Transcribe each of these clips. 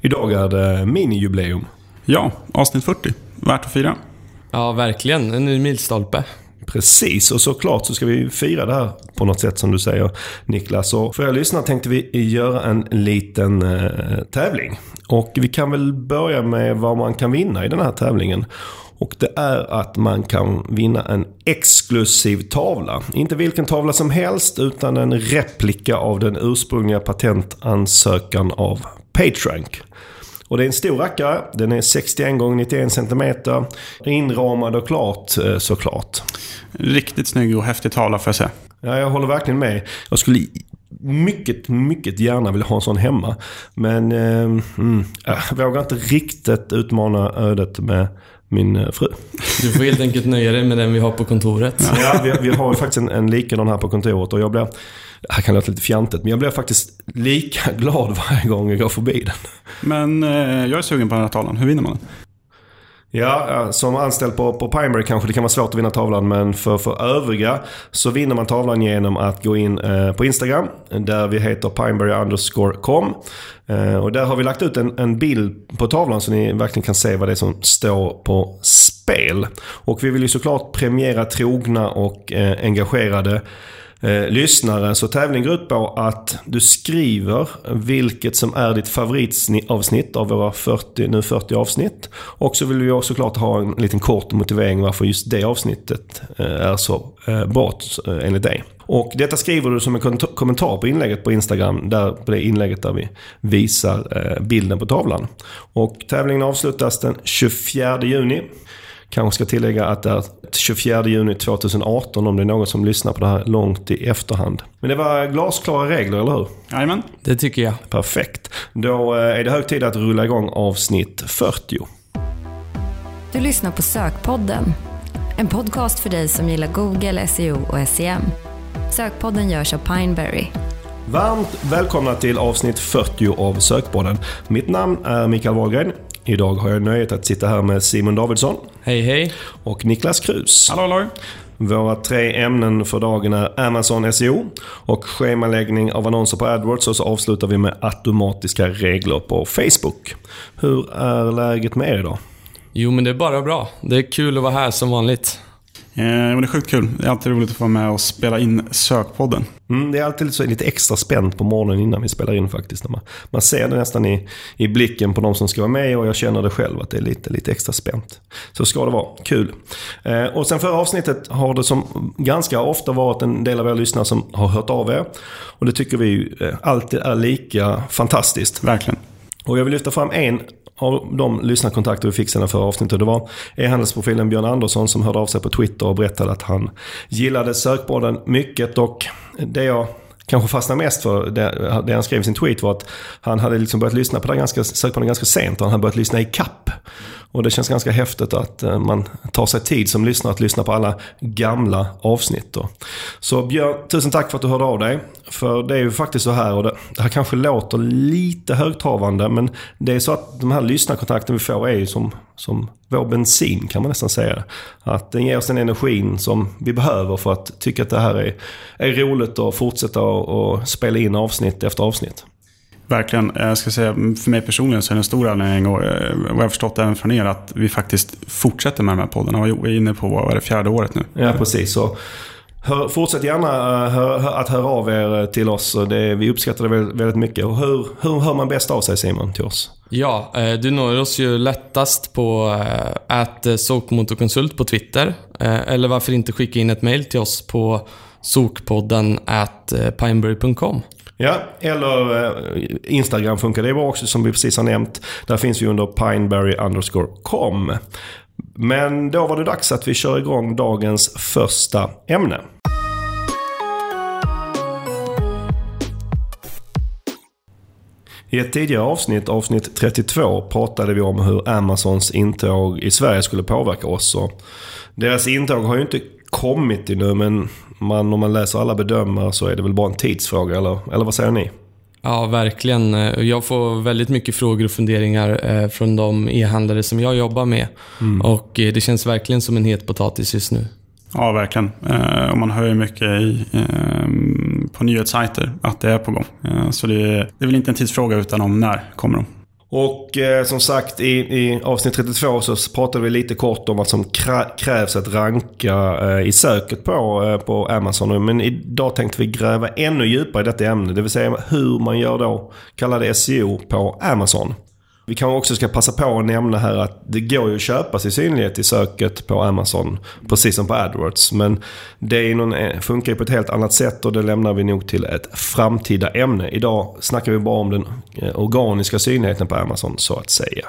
Idag är det minijubileum. Ja, avsnitt 40. Värt att fira. Ja, verkligen. En ny milstolpe. Precis, och såklart så ska vi fira det här på något sätt som du säger Niklas. Och för er lyssnare tänkte vi göra en liten eh, tävling. Och vi kan väl börja med vad man kan vinna i den här tävlingen. Och det är att man kan vinna en exklusiv tavla. Inte vilken tavla som helst utan en replika av den ursprungliga patentansökan av PageRank. Och det är en stor rackare. Den är 61 x 91 cm. Inramad och klart eh, såklart. Riktigt snygg och häftig tavla får jag säga. Ja, jag håller verkligen med. Jag skulle mycket, mycket gärna vilja ha en sån hemma. Men eh, mm, jag vågar inte riktigt utmana ödet med min eh, fru. Du får helt enkelt nöja dig med den vi har på kontoret. Ja, vi, vi har ju faktiskt en, en likadan här på kontoret och jag blir, det här kan låta lite fjantigt, men jag blir faktiskt lika glad varje gång jag går förbi den. Men eh, jag är sugen på den här tavlan. Hur vinner man den? Ja, som anställd på, på Pineberry kanske det kan vara svårt att vinna tavlan. Men för, för övriga så vinner man tavlan genom att gå in eh, på Instagram. Där vi heter pineberry underscore com. Eh, och där har vi lagt ut en, en bild på tavlan så ni verkligen kan se vad det är som står på spel. Och vi vill ju såklart premiera trogna och eh, engagerade eh, lyssnare. Så tävlingen går ut på att du skriver vilket som är ditt favoritavsnitt av våra 40, nu 40 avsnitt. Och så vill vi också såklart ha en liten kort motivering varför just det avsnittet eh, är så eh, bra eh, enligt dig. Och detta skriver du som en kommentar på inlägget på Instagram. Där, på det inlägget där vi visar eh, bilden på tavlan. Och tävlingen avslutas den 24 juni. Kanske ska tillägga att det är 24 juni 2018 om det är någon som lyssnar på det här långt i efterhand. Men det var glasklara regler, eller hur? Jajamän. Det tycker jag. Perfekt. Då eh, är det hög tid att rulla igång avsnitt 40. Du lyssnar på Sökpodden. En podcast för dig som gillar Google, SEO och SEM. Sökpodden görs av Pineberry. Varmt välkomna till avsnitt 40 av Sökpodden. Mitt namn är Mikael Wahlgren. Idag har jag nöjet att sitta här med Simon Davidsson. Hej hej. Och Niklas Krus. Hallå hallå. Våra tre ämnen för dagen är Amazon SEO och schemaläggning av annonser på AdWords och så avslutar vi med automatiska regler på Facebook. Hur är läget med er idag? Jo, men det är bara bra. Det är kul att vara här som vanligt. Eh, men det är sjukt kul. Det är alltid roligt att få vara med och spela in Sökpodden. Mm, det är alltid lite, lite extra spänt på morgonen innan vi spelar in faktiskt. Man, man ser det nästan i, i blicken på de som ska vara med och jag känner det själv att det är lite, lite extra spänt. Så ska det vara. Kul. Eh, och sen förra avsnittet har det som ganska ofta varit en del av er lyssnare som har hört av er. Och det tycker vi eh, alltid är lika fantastiskt. Verkligen. Och jag vill lyfta fram en av de lyssnarkontakter vi fick sedan förra avsnittet. Det var e-handelsprofilen Björn Andersson som hörde av sig på Twitter och berättade att han gillade sökborden mycket. Och det jag kanske fastnade mest för, det, det han skrev i sin tweet var att han hade liksom börjat lyssna på det ganska, sökborden ganska sent och han hade börjat lyssna i kapp. Och det känns ganska häftigt att eh, man tar sig tid som lyssnare att lyssna på alla gamla avsnitt. Då. Så Björn, tusen tack för att du hörde av dig. För det är ju faktiskt så här, och det, det här kanske låter lite högtravande, men det är så att de här lyssnarkontakten vi får är ju som, som vår bensin kan man nästan säga. Att den ger oss den energin som vi behöver för att tycka att det här är, är roligt och fortsätta och spela in avsnitt efter avsnitt. Verkligen. Jag ska säga, för mig personligen så är det en stor anledning och eh, vad jag har förstått även från er att vi faktiskt fortsätter med de här poddarna. Vi är inne på vad är det, fjärde året nu. Ja, precis. Så hör, fortsätt gärna uh, hör, att höra av er till oss. Det, vi uppskattar det väldigt, väldigt mycket. Och hur, hur hör man bäst av sig Simon till oss? Ja, eh, du når oss ju lättast på att sokmotorkonsult på Twitter. Eller varför inte skicka in ett mail till oss på sokpodden at pineberry.com. Ja, eller eh, Instagram funkar det bra också som vi precis har nämnt. Där finns vi under pineberry underscore com. Men då var det dags att vi kör igång dagens första ämne. I ett tidigare avsnitt, avsnitt 32, pratade vi om hur Amazons intåg i Sverige skulle påverka oss. Och deras intåg har ju inte kommit ännu men man, om man läser alla bedömare så är det väl bara en tidsfråga, eller, eller vad säger ni? Ja, verkligen. Jag får väldigt mycket frågor och funderingar eh, från de e-handlare som jag jobbar med. Mm. Och eh, det känns verkligen som en het potatis just nu. Ja, verkligen. Eh, och man hör ju mycket i, på nyhetssajter att det är på gång. Så det är, det är väl inte en tidsfråga utan om när kommer de. Och eh, som sagt i, i avsnitt 32 så pratade vi lite kort om vad som krävs att ranka eh, i söket på, eh, på Amazon. Men idag tänkte vi gräva ännu djupare i detta ämne. Det vill säga hur man gör då kallade SEO på Amazon. Vi kanske också ska passa på att nämna här att det går ju att köpa sig synlighet i söket på Amazon. Precis som på AdWords. Men det någon, eh, funkar ju på ett helt annat sätt och det lämnar vi nog till ett framtida ämne. Idag snackar vi bara om den eh, organiska synligheten på Amazon så att säga.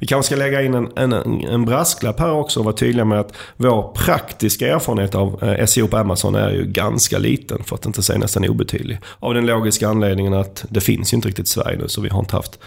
Vi kanske ska lägga in en, en, en brasklapp här också och vara tydliga med att vår praktiska erfarenhet av eh, SEO på Amazon är ju ganska liten, för att inte säga nästan obetydlig. Av den logiska anledningen att det finns ju inte riktigt i Sverige nu, så vi har inte haft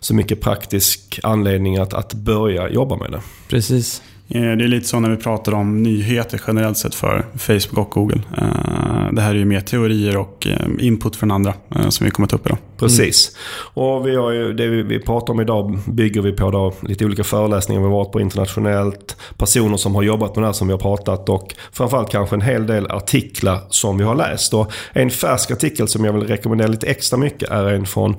så mycket praktisk anledning att, att börja jobba med det. Precis. Eh, det är lite så när vi pratar om nyheter generellt sett för Facebook och Google. Eh, det här är ju mer teorier och input från andra som vi kommer ta upp idag. Precis. Och vi har ju, det vi pratar om idag bygger vi på då lite olika föreläsningar vi har varit på internationellt. Personer som har jobbat med det här som vi har pratat och framförallt kanske en hel del artiklar som vi har läst. Och en färsk artikel som jag vill rekommendera lite extra mycket är en från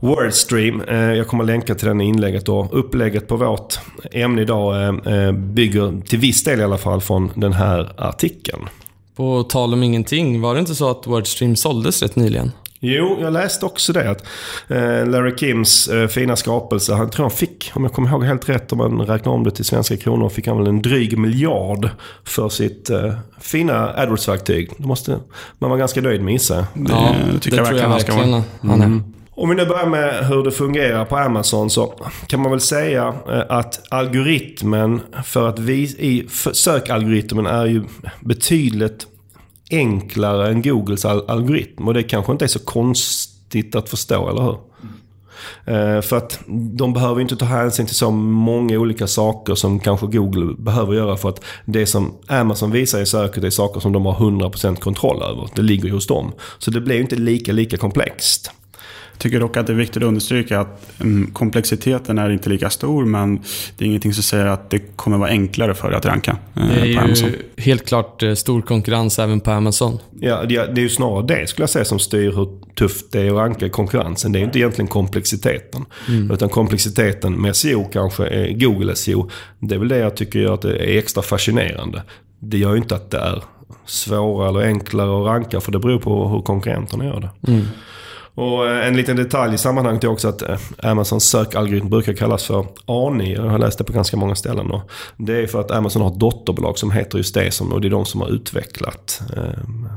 Wordstream. Eh, jag kommer länka till den i inlägget. Och upplägget på vårt ämne idag eh, eh, bygger till viss del i alla fall från den här artikeln. På tal om ingenting, var det inte så att Wordstream såldes rätt nyligen? Jo, jag läste också det. Att eh, Larry Kims eh, fina skapelse, han tror han fick, om jag kommer ihåg helt rätt, om man räknar om det till svenska kronor, fick han väl en dryg miljard för sitt eh, fina AdWords-verktyg. Det måste man vara ganska nöjd med gissar. Ja, det, tycker det jag tror jag verkligen han är. Mm. Om vi nu börjar med hur det fungerar på Amazon så kan man väl säga att algoritmen för att vi i sökalgoritmen är ju betydligt enklare än Googles algoritm. Och det kanske inte är så konstigt att förstå, eller hur? Mm. För att de behöver inte ta hänsyn till så många olika saker som kanske Google behöver göra för att det som Amazon visar i söket är saker som de har 100% kontroll över. Det ligger ju hos dem. Så det blir inte lika, lika komplext tycker dock att det är viktigt att understryka att mm, komplexiteten är inte lika stor, men det är ingenting som säger att det kommer vara enklare för dig att ranka eh, Det är ju helt klart eh, stor konkurrens även på Amazon. Ja, det är ju snarare det skulle jag säga som styr hur tufft det är att ranka konkurrensen. Det är inte egentligen komplexiteten. Mm. Utan komplexiteten med SEO kanske är Google SEO. Det är väl det jag tycker gör att det är extra fascinerande. Det gör ju inte att det är svårare eller enklare att ranka, för det beror på hur konkurrenterna gör det. Mm. Och eh, en liten detalj i sammanhanget är också att eh, Amazons sökalgoritm brukar kallas för ANI. Jag har läst det på ganska många ställen. Och det är för att Amazon har ett dotterbolag som heter just det. Som, och det är de som har utvecklat eh,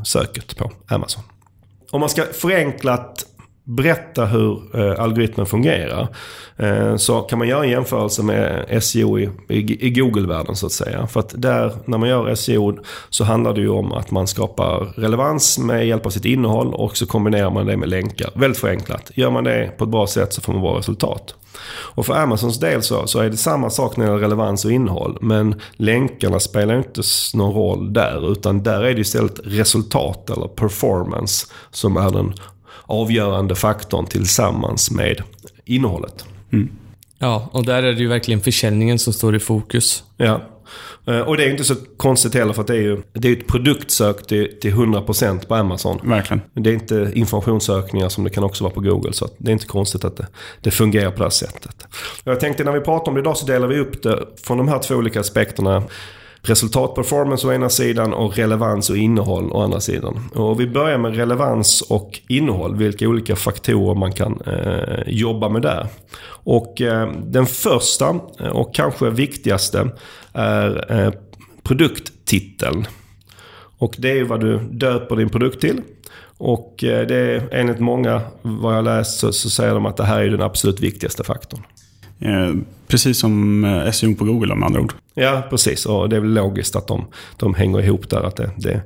söket på Amazon. Om man ska förenklat berätta hur eh, algoritmen fungerar. Eh, så kan man göra en jämförelse med SEO i, i, i Google-världen så att säga. För att där, när man gör SEO så handlar det ju om att man skapar relevans med hjälp av sitt innehåll och så kombinerar man det med länkar. Väldigt förenklat. Gör man det på ett bra sätt så får man bra resultat. Och för Amazons del så, så är det samma sak när det gäller relevans och innehåll. Men länkarna spelar inte någon roll där. Utan där är det istället resultat eller performance som är den avgörande faktorn tillsammans med innehållet. Mm. Ja, och där är det ju verkligen försäljningen som står i fokus. Ja. Eh, och det är inte så konstigt heller för att det är ju det är ett produktsök till, till 100% på Amazon. Verkligen. Det är inte informationssökningar som det kan också vara på Google. Så det är inte konstigt att det, det fungerar på det här sättet. Jag tänkte när vi pratar om det idag så delar vi upp det från de här två olika aspekterna resultatperformance å ena sidan och relevans och innehåll å andra sidan. Och vi börjar med relevans och innehåll, vilka olika faktorer man kan eh, jobba med där. Och eh, den första eh, och kanske viktigaste är eh, produkttiteln. Och det är vad du döper din produkt till. Och eh, det är enligt många, vad jag läst, så, så säger de att det här är den absolut viktigaste faktorn. Eh, precis som eh, SEO på Google med andra ord. Ja, precis. Och det är väl logiskt att de, de hänger ihop där. Att, det, det,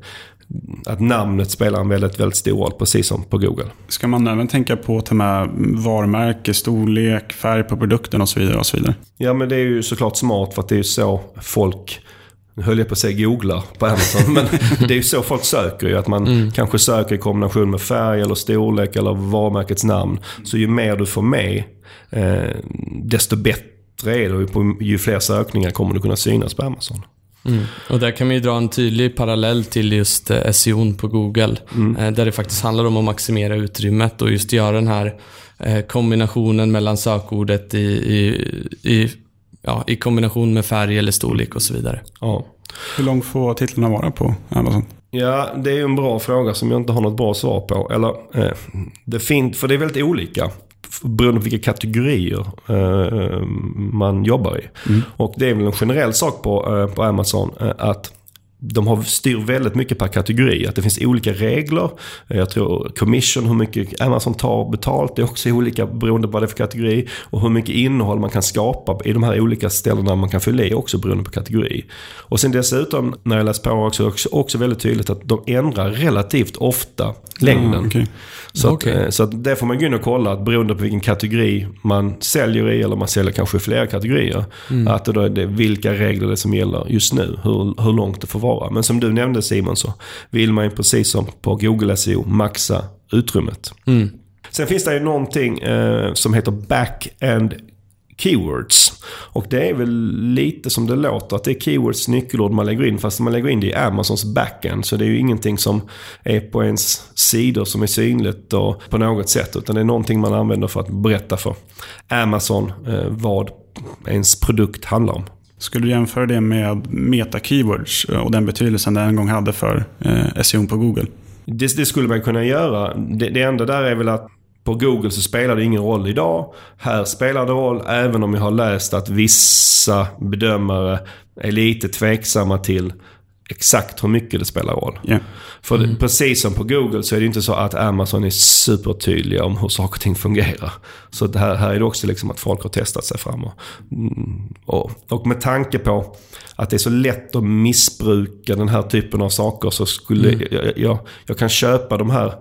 att namnet spelar en väldigt, väldigt stor roll, precis som på Google. Ska man även tänka på att ta med varumärke, storlek, färg på produkten och så vidare? och så vidare? Ja, men det är ju såklart smart för att det är ju så folk nu höll jag på att säga googlar på Amazon. Men det är ju så folk söker ju. Att man mm. kanske söker i kombination med färg eller storlek eller varumärkets namn. Så ju mer du får med eh, desto bättre är det. På, ju fler sökningar kommer du kunna synas på Amazon. Mm. Och där kan man ju dra en tydlig parallell till just eh, SEO på Google. Mm. Eh, där det faktiskt handlar om att maximera utrymmet och just göra den här eh, kombinationen mellan sökordet i, i, i, ja, i kombination med färg eller storlek och så vidare. Ja. Hur långt får titlarna vara på Amazon? Ja, det är ju en bra fråga som jag inte har något bra svar på. Eller, eh, det fin- för det är väldigt olika. Beroende på vilka kategorier eh, man jobbar i. Och det är väl en generell sak på, eh, på Amazon eh, att de har styr väldigt mycket per kategori. Att det finns olika regler. Jag tror commission, hur mycket Amazon tar betalt, det är också olika beroende på vad det är för kategori. Och hur mycket innehåll man kan skapa i de här olika ställena man kan fylla i också beroende på kategori. Och sen dessutom, när jag läst på också, också, också väldigt tydligt att de ändrar relativt ofta längden. Ah, okej. Så, att, Okej. eh, så att det får man gå in och kolla, att beroende på vilken kategori man säljer i, eller man säljer kanske i flera kategorier, att det då är det vilka regler det är som gäller just nu, hur, hur långt det får vara. Men som du nämnde Simon, så vill man ju precis som på Google SEO maxa utrymmet. Mm. Sen finns det ju någonting eh, som heter back-end keywords. Och det är väl lite som det låter, att det är keywords nyckelord man lägger in. Fast man lägger in det i Amazons backend. Så det är ju ingenting som är på ens sidor som är synligt och på något sätt. Utan det är någonting man använder för att berätta för Amazon eh, vad ens produkt handlar om. Skulle du jämföra det med meta-keywords eh, och den betydelsen det en gång hade för eh, SEO på Google? Det, det skulle man kunna göra. Det, det enda där är väl att på Google så spelar det ingen roll idag. Här spelar det roll även om jag har läst att vissa bedömare är lite tveksamma till exakt hur mycket det spelar roll. Ja. För det, precis som på Google så är det inte så att Amazon är supertydliga om hur saker och ting fungerar. Så det här, här är det också liksom att folk har testat sig fram. Och, mm, och, och med tanke på att det är så lätt att missbruka den här typen av saker så skulle jag, jag, jag kan köpa de här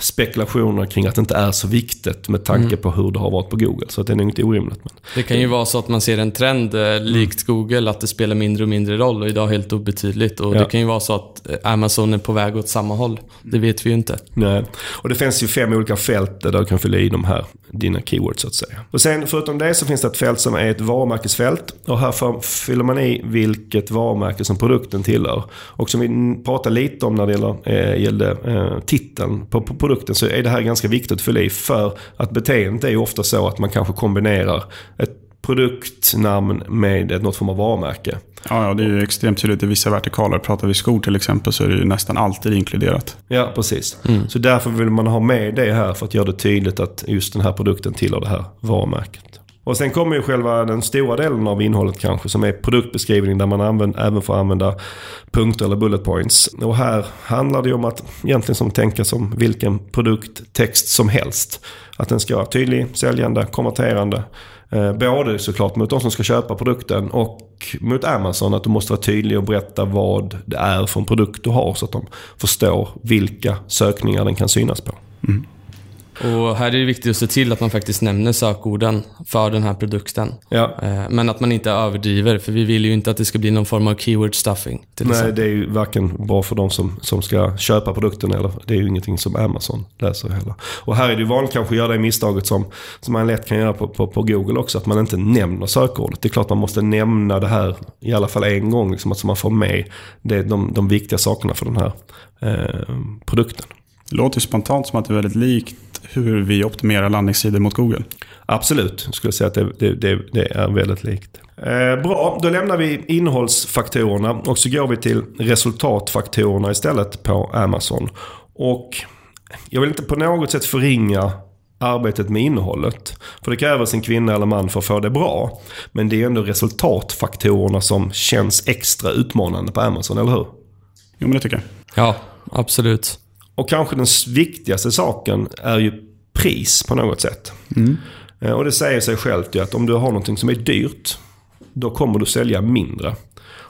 spekulationerna kring att det inte är så viktigt med tanke på hur det har varit på Google. Så att det är nog inte orimligt. Men, Det kan ju vara så att man ser en trend eh, likt Google, att det spelar mindre och mindre roll och idag helt obetydligt. Och Ja. det kan ju vara så att eh, Amazon är på väg åt samma håll. Det vet vi ju inte. Nej. Och det finns ju fem olika fält där du kan fylla i de här, dina keywords så att säga. Och sen förutom det så finns det ett fält som är ett varumärkesfält. Och här fyller man i vilket varumärke som produkten tillhör. Och som vi pratade lite om när det gäller, eh, gällde eh, titeln på, på produkten så är det här ganska viktigt att fylla i. För att beteendet är ju ofta så att man kanske kombinerar ett produktnamn med något form av varumärke. Ja, ja, det är ju extremt tydligt i vissa vertikaler. Pratar vi skor till exempel så är det ju nästan alltid inkluderat. Ja, precis. Så därför vill man ha med det här för att göra det tydligt att just den här produkten tillhör det här varumärket. Och sen kommer ju själva den stora delen av innehållet kanske som är produktbeskrivning där man använder, även får använda punkter eller bullet points. Och här handlar det ju om att egentligen som tänka som vilken produkttext som helst. Att den ska vara tydlig, säljande, konverterande. Eh, både såklart mot de som ska köpa produkten och mot Amazon. Att du måste vara tydlig och berätta vad det är för en produkt du har så att de förstår vilka sökningar den kan synas på. Mm. Och här är det viktigt att se till att man faktiskt nämner sökorden för den här produkten. Ja. Eh, Men att man inte överdriver, för vi vill ju inte att det ska bli någon form av keyword stuffing. Till Nej, exempel. det är ju varken bra för de som, som ska köpa produkten eller det är ju ingenting som Amazon läser heller. Och här är det ju vanligt kanske att göra det misstaget som, som man lätt kan göra på, på, på Google också, att man inte nämner sökordet. Det är klart man måste nämna det här i alla fall en gång, liksom, så man får med det, de, de viktiga sakerna för den här eh, produkten. Det låter ju spontant som att det är väldigt likt hur vi optimerar landningssidor mot Google. Absolut, jag skulle säga att det, det, det, det är väldigt likt. Eh, bra, då lämnar vi innehållsfaktorerna och så går vi till resultatfaktorerna istället på Amazon. Och jag vill inte på något sätt förringa arbetet med innehållet. För det krävs en kvinna eller man för att få det bra. Men det är ändå resultatfaktorerna som känns extra utmanande på Amazon, eller hur? Jo, men det tycker jag. Ja, absolut. Och kanske den viktigaste saken är ju pris på något sätt. Eh, Och det säger sig självt ju att om du har någonting som är dyrt, då kommer du sälja mindre.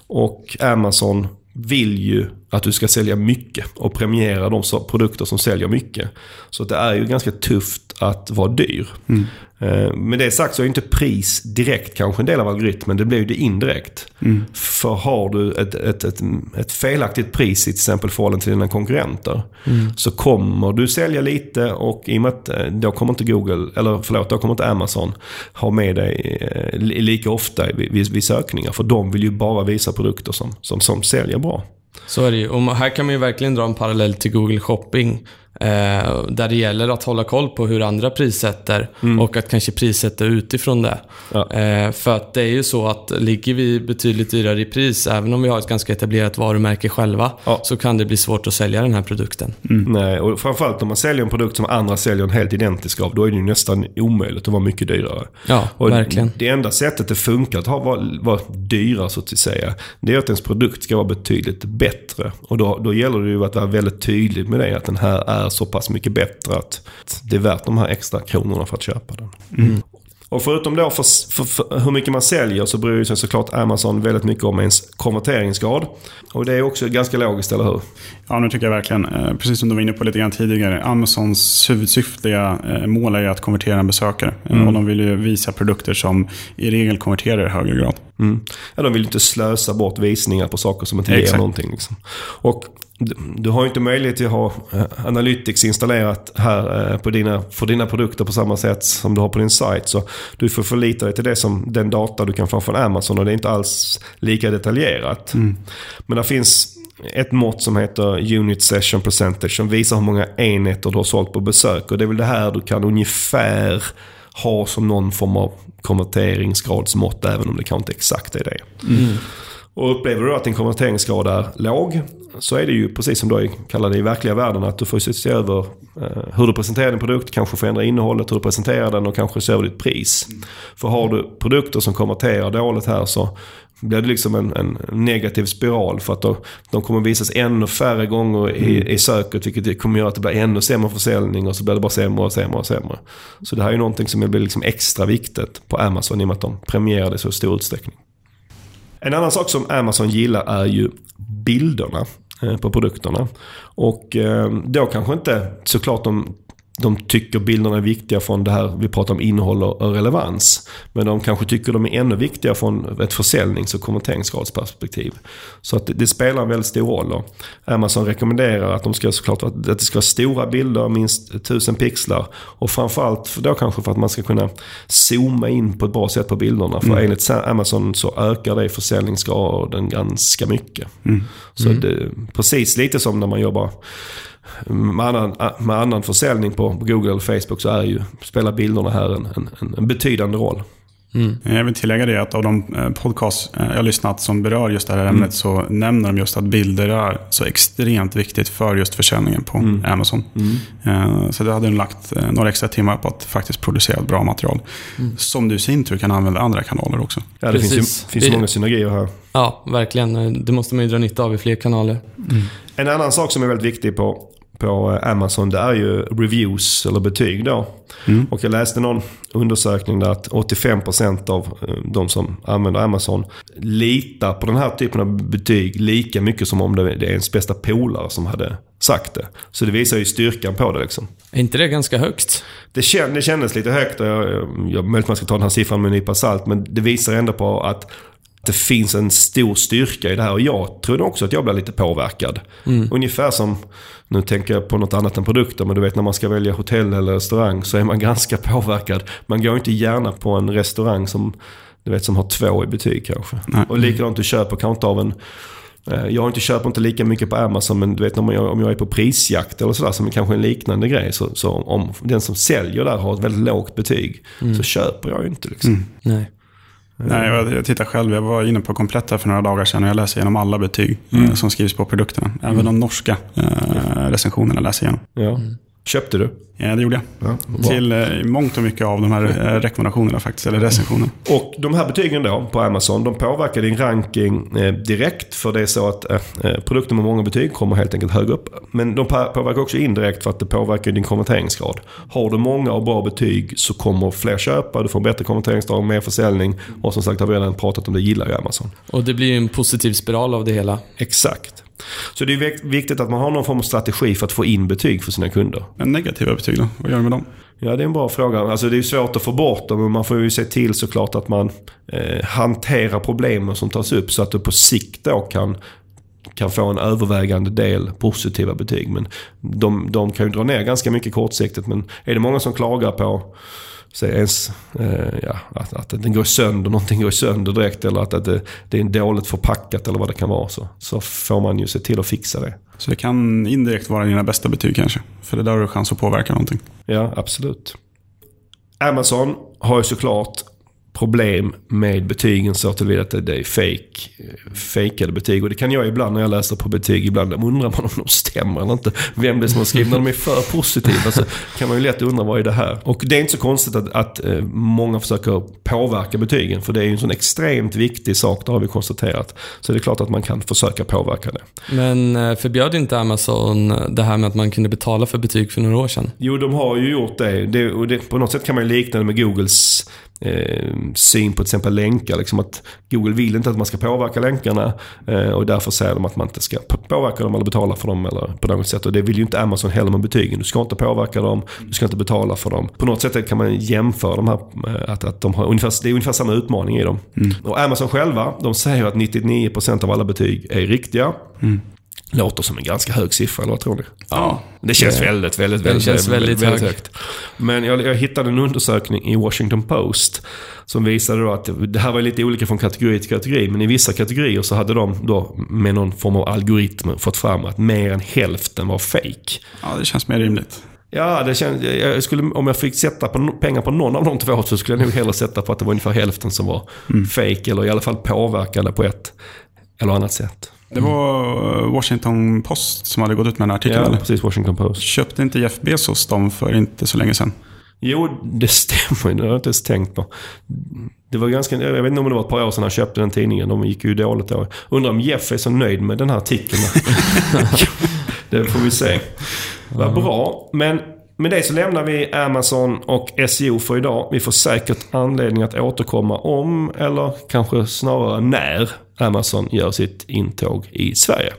Och Amazon vill ju att du ska sälja mycket och premiera de produkter som säljer mycket. Så det är ju ganska tufft att vara dyr. Eh, Med det sagt så är inte pris direkt kanske en del av algoritmen. Det blir ju det indirekt. För har du ett, ett, ett, ett felaktigt pris i till exempel förhållande till dina konkurrenter. Så kommer du sälja lite och i och med att eh, då kommer inte Google, eller förlåt, då kommer inte Amazon ha med dig eh, li- lika ofta vid, vid, vid sökningar. För de vill ju bara visa produkter som, som, som säljer bra. Så är det ju. Och här kan man ju verkligen dra en parallell till Google Shopping. Eh, där det gäller att hålla koll på hur andra prissätter och att kanske prissätta utifrån det. Ja. Eh, för att det är ju så att ligger vi betydligt dyrare i pris, även om vi har ett ganska etablerat varumärke själva, Ja. så kan det bli svårt att sälja den här produkten. Nej, och framförallt om man säljer en produkt som andra säljer en helt identisk av, då är det ju nästan omöjligt att vara mycket dyrare. Ja, Och verkligen. Det enda sättet det funkar att ha, vara, vara dyrare så att säga, det är att ens produkt ska vara betydligt bättre. Och då, då gäller det ju att vara väldigt tydlig med det, att den här är så pass mycket bättre att det är värt de här extra kronorna för att köpa den. Och förutom då för, för, för hur mycket man säljer så bryr sig såklart Amazon väldigt mycket om ens konverteringsgrad. Och det är också ganska logiskt, eller hur? Ja, nu tycker jag verkligen, eh, precis som du var inne på lite grann tidigare, Amazons huvudsyftiga eh, mål är att konvertera en besökare. Eh, Och de vill ju visa produkter som i regel konverterar i högre grad. Mm. Ja, de vill inte slösa bort visningar på saker som inte ger någonting. Liksom. Och du, du har ju inte möjlighet att ha eh, Analytics installerat här eh, på dina, för dina produkter på samma sätt som du har på din sajt. Så du får förlita dig till det som, den data du kan få från Amazon och det är inte alls lika detaljerat. Men det finns ett mått som heter Unit Session Percentage som visar hur många enheter du har sålt på besök. Och det är väl det här du kan ungefär ha som någon form av konverteringsgradsmått även om det kanske inte exakt är det. Och upplever du att din konverteringsgrad är låg så är det ju precis som du kallar det i verkliga världen att du får se över eh, hur du presenterar din produkt, kanske förändra innehållet, hur du presenterar den och kanske se över ditt pris. För har du produkter som konverterar dåligt här så blir det liksom en, en negativ spiral för att då, de kommer visas ännu färre gånger i, i söket vilket kommer göra att det blir ännu sämre försäljning och så blir det bara sämre och sämre och sämre. Så det här är ju någonting som blir liksom extra viktigt på Amazon i och med att de premierar det i så stor utsträckning. En annan sak som Amazon gillar är ju bilderna eh, på produkterna. Och eh, då kanske inte såklart de, de tycker bilderna är viktiga från det här vi pratar om innehåll och relevans. Men de kanske tycker de är ännu viktigare från ett försäljnings och konverteringsgradsperspektiv. Så att det, det spelar en väldigt stor roll. Då. Amazon rekommenderar att, de ska såklart, att det ska vara stora bilder, minst 1000 pixlar. Och framförallt för då kanske för att man ska kunna zooma in på ett bra sätt på bilderna. För enligt Amazon så ökar det försäljningsgraden ganska mycket. Så det, precis lite som när man jobbar med annan, med annan försäljning på Google eller Facebook så är ju, spelar bilderna här en, en, en betydande roll. Jag vill tillägga det att av de eh, podcasts eh, jag har lyssnat som berör just det här ämnet så nämner de just att bilder är så extremt viktigt för just försäljningen på Amazon. Eh, Så det hade de lagt några extra timmar på att faktiskt producera ett bra material. Som du i sin tur kan använda andra kanaler också. Ja, det finns ju Precis. finns ju Det- många synergier här. Ja, verkligen. Det måste man ju dra nytta av i fler kanaler. En annan sak som är väldigt viktig på, på Amazon det är ju reviews eller betyg då. Och jag läste någon undersökning där att 85% av eh, de som använder Amazon litar på den här typen av betyg lika mycket som om det är ens bästa polare som hade sagt det. Så det visar ju styrkan på det liksom. Är inte det ganska högt? Det, kän, det kändes lite högt och jag, jag, jag möjligt man ska ta den här siffran med en nypa salt men det visar ändå på att det finns en stor styrka i det här och jag trodde också att jag blev lite påverkad. Ungefär som, nu tänker jag på något annat än produkter, men du vet när man ska välja hotell eller restaurang så är man ganska påverkad. Man går inte gärna på en restaurang som, du vet, som har två i betyg kanske. Nej. Och likadant du köper kanske inte av en eh, jag inte köper inte lika mycket på Amazon men du vet om jag, om jag är på prisjakt eller sådär som är kanske en liknande grej. Så, så om den som säljer där har ett väldigt lågt betyg så köper jag ju inte liksom. Nej. Nej, jag, tittar själv. Jag var inne på Kompletta för några dagar sedan och jag läser igenom alla betyg eh, som skrivs på produkterna. Även de norska eh, recensionerna läser jag igenom. Ja. Köpte du? Ja, det gjorde jag. Ja. Till eh, mångt och mycket av de här eh, rekommendationerna faktiskt, eller recensionerna. Och de här betygen då på Amazon, de påverkar din ranking eh, direkt. För det är så att eh, eh, produkter med många betyg kommer helt enkelt högre upp. Men de påverkar också indirekt för att det påverkar din konverteringsgrad. Har du många och bra betyg så kommer fler köpa, du får bättre konverteringsgrad, mer försäljning. Och som sagt har vi redan pratat om det, gillar ju Amazon. Och det blir ju en positiv spiral av det hela. Exakt. Så det är vik- viktigt att man har någon form av strategi för att få in betyg för sina kunder. Men negativa betyg då? Vad gör du med dem? Ja, det är en bra fråga. Alltså, det är svårt att få bort dem, men man får ju se till såklart att man eh, hanterar problemen som tas upp så att du på sikt då kan, kan få en övervägande del positiva betyg. Men de, de kan ju dra ner ganska mycket kortsiktigt. Men är det många som klagar på så ens, eh, ja, att, att den går sönder, någonting går sönder direkt eller att, att det, det är dåligt förpackat eller vad det kan vara. Så, så får man ju se till att fixa det. Så det kan indirekt vara dina bästa betyg kanske? För det där har du chans att påverka någonting. Ja, absolut. Amazon har ju såklart problem med betygen så tillvida att det är fake, fejkade betyg. Och det kan jag ibland när jag läser på betyg. Ibland undrar man om de stämmer eller inte. Vem det är som har skrivit. När de är för positiva så kan man ju lätt undra vad är det här? Och det är inte så konstigt att, att eh, många försöker påverka betygen. För det är ju en sån extremt viktig sak, det har vi konstaterat. Så det är klart att man kan försöka påverka det. Men eh, förbjöd inte Amazon det här med att man kunde betala för betyg för några år sedan? Jo, de har ju gjort det. det, och det på något sätt kan man ju likna det med Googles eh, syn på till exempel länkar. Liksom att Google vill inte att man ska påverka länkarna eh, och därför säger de att man inte ska påverka dem eller betala för dem eller på något sätt. Och det vill ju inte Amazon heller med betygen. Du ska inte påverka dem, du ska inte betala för dem. På något sätt kan man jämföra de här, eh, att, att de har ungefär, det är ungefär samma utmaning i dem. Mm. Och Amazon själva, de säger att 99% av alla betyg är riktiga. Mm. Låter som en ganska hög siffra, eller vad tror ni? Ja. Det känns det, väldigt, väldigt, väldigt, känns väldigt, väldigt, väldigt högt. Men jag, jag, hittade en undersökning i Washington Post som visade då att det här var lite olika från kategori till kategori. Men i vissa kategorier så hade de då med någon form av algoritm fått fram att mer än hälften var fake. Ja, det känns mer rimligt. Ja, det känns, jag skulle, om jag fick sätta på, pengar på någon av de två så skulle jag nog hellre sätta på att det var ungefär hälften som var mm. fake eller i alla fall påverkande på ett eller annat sätt. Det var eh, Washington Post som hade gått ut med den artikeln? Ja, eller? precis. Washington Post. Köpte inte Jeff Bezos dem för inte så länge sedan? Jo, det stämmer. Det har jag inte ens tänkt på. Det var ganska, jag vet inte om det var ett par år sedan han köpte den tidningen. De gick ju dåligt då. Undrar om Jeff är så nöjd med den här artikeln. det får vi se. Vad bra. Men med det så lämnar vi Amazon och SEO för idag. Vi får säkert anledning att återkomma om, eller kanske snarare när, Amazon gör sitt intåg i Sverige.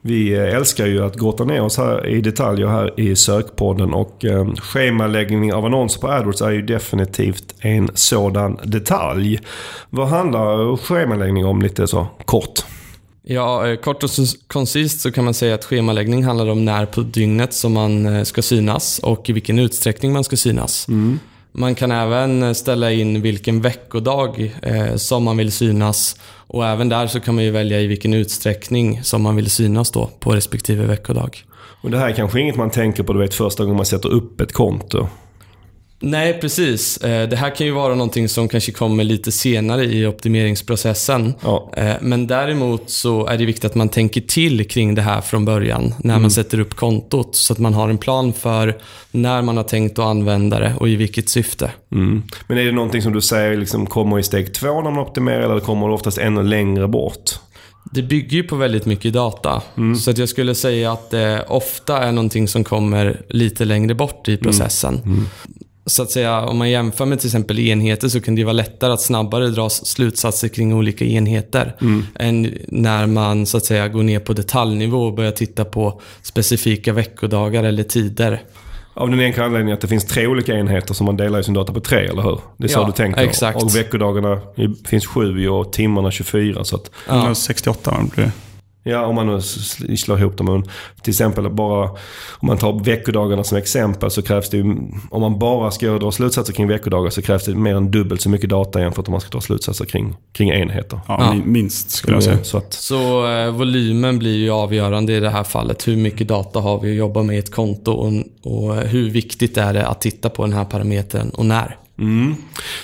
Vi eh, älskar ju att grotta ner oss här i detaljer här i sökpodden och eh, schemaläggning av annonser på AdWords är ju definitivt en sådan detalj. Vad handlar schemaläggning om lite så kort? Ja, eh, kort och koncist så kan man säga att schemaläggning handlar om när på dygnet som man eh, ska synas och i vilken utsträckning man ska synas. Mm. Man kan även eh, ställa in vilken veckodag eh, som man vill synas och även där så kan man ju välja i vilken utsträckning som man vill synas då på respektive veckodag. Och det här är kanske inget man tänker på du vet första gången man sätter upp ett konto. Nej, precis. Eh, det här kan ju vara någonting som kanske kommer lite senare i optimeringsprocessen. Ja. Eh, men däremot så är det viktigt att man tänker till kring det här från början när mm. man sätter upp kontot. Så att man har en plan för när man har tänkt att använda det och i vilket syfte. Mm. Men är det någonting som du säger liksom kommer i steg två när man optimerar eller kommer det oftast ännu längre bort? Det bygger ju på väldigt mycket data. Mm. Så att jag skulle säga att det ofta är någonting som kommer lite längre bort i processen. Mm. Mm så att säga, om man jämför med till exempel enheter så kan det vara lättare att snabbare dra slutsatser kring olika enheter. Mm. Än när man så att säga går ner på detaljnivå och börjar titta på specifika veckodagar eller tider. Av den enkla anledningen att det finns tre olika enheter som man delar i sin data på tre, eller hur? Det är så ja, du tänker? Exakt. Och veckodagarna finns sju och timmarna 24. Så att... Ja. 68 blir det. Ja, om man nu slår ihop dem. Till exempel bara om man tar veckodagarna som exempel så krävs det ju, om man bara ska dra slutsatser kring veckodagar så krävs det mer än dubbelt så mycket data jämfört om man ska dra slutsatser kring, kring enheter. Ja, ja. minst skulle jag säga. Så, att, så eh, volymen blir ju avgörande i det här fallet. Hur mycket data har vi att jobba med i ett konto och, och hur viktigt är det att titta på den här parametern och när? Mm.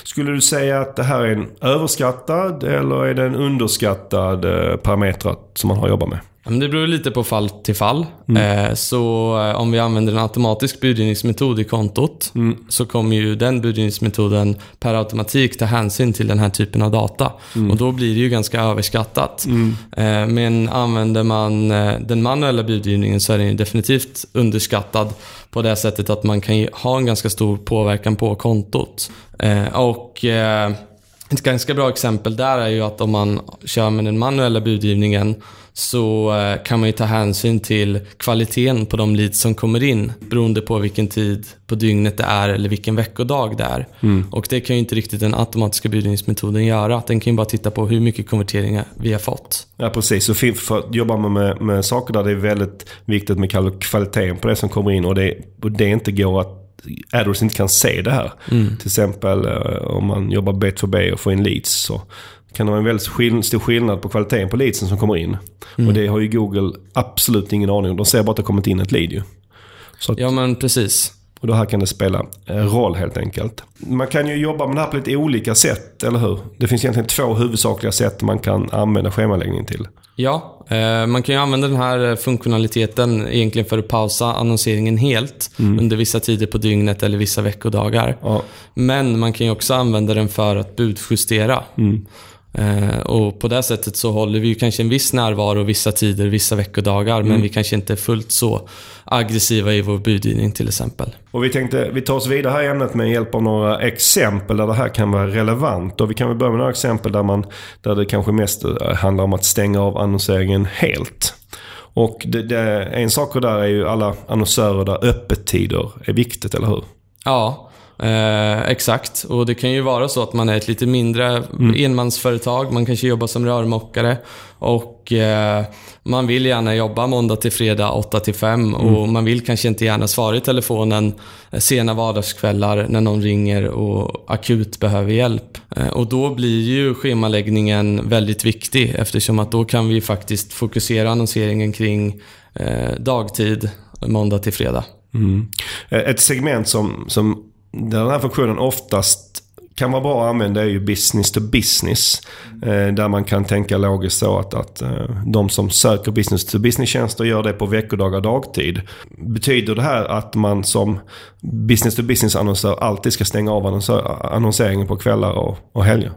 Skulle du säga att det här är en överskattad eller är det en underskattad eh, parameter som man har jobbat med? Det beror lite på fall till fall. Mm. Eh, så eh, om vi använder en automatisk budgivningsmetod i kontot mm. så kommer ju den budgivningsmetoden per automatik ta hänsyn till den här typen av data. Mm. Och då blir det ju ganska överskattat. Mm. Men använder man den manuella budgivningen så är den definitivt underskattad på det sättet att man kan ha en ganska stor påverkan på kontot. Och Ett ganska bra exempel där är ju att om man kör med den manuella budgivningen så eh, kan man ju ta hänsyn till kvaliteten på de leads som kommer in beroende på vilken tid på dygnet det är eller vilken veckodag det är. Mm. Och det kan ju inte riktigt den automatiska budgivningsmetoden göra. Den kan ju bara titta på hur mycket konverteringar vi har fått. Ja precis, så för att jobba med, med saker där det är väldigt viktigt med kvaliteten på det som kommer in och det, och det inte går att AdWords inte kan se det här. Till exempel eh, om man jobbar bet för B och får in leads så kan det vara en väldigt skill- stor skillnad på kvaliteten på leadsen som kommer in. Och det har ju Google absolut ingen aning om. De ser bara att det har kommit in ett lead ju. Att, Ja men precis. och då här kan det spela eh, roll helt enkelt. Man kan ju jobba med det här på lite olika sätt, eller hur? Det finns egentligen två huvudsakliga sätt man kan använda schemaläggning till. Ja, eh, man kan ju använda den här eh, funktionaliteten egentligen för att pausa annonseringen helt under vissa tider på dygnet eller vissa veckodagar. Ja. Men man kan ju också använda den för att budjustera. Eh, och på det sättet så håller vi kanske en viss närvaro vissa tider, vissa veckodagar, men vi kanske inte är fullt så aggressiva i vår budgivning till exempel. Och vi tänkte, vi tar oss vidare här i ämnet med hjälp av några exempel där det här kan vara relevant. Och vi kan väl börja med några exempel där, man, där det kanske mest eh, handlar om att stänga av annonseringen helt. Och det, det, en sak där är ju alla annonsörer där öppettider är viktigt, eller hur? Ja, eh, exakt. Och det kan ju vara så att man är ett lite mindre enmansföretag. Man kanske jobbar som rörmokare. Och eh, man vill gärna jobba måndag till fredag 8 till 5. Och man vill kanske inte gärna svara i telefonen eh, sena vardagskvällar när någon ringer och akut behöver hjälp. Eh, och då blir ju schemaläggningen väldigt viktig eftersom att då kan vi faktiskt fokusera annonseringen kring eh, dagtid måndag till fredag. Eh, Ett segment som, som den här funktionen oftast kan vara bra att använda är ju business to business. Eh, där man kan tänka logiskt så att, att eh, de som söker business to business-tjänster gör det på veckodagar dagtid. Betyder det här att man som business to business-annonsör alltid ska stänga av annonseringen på kvällar och, och helger?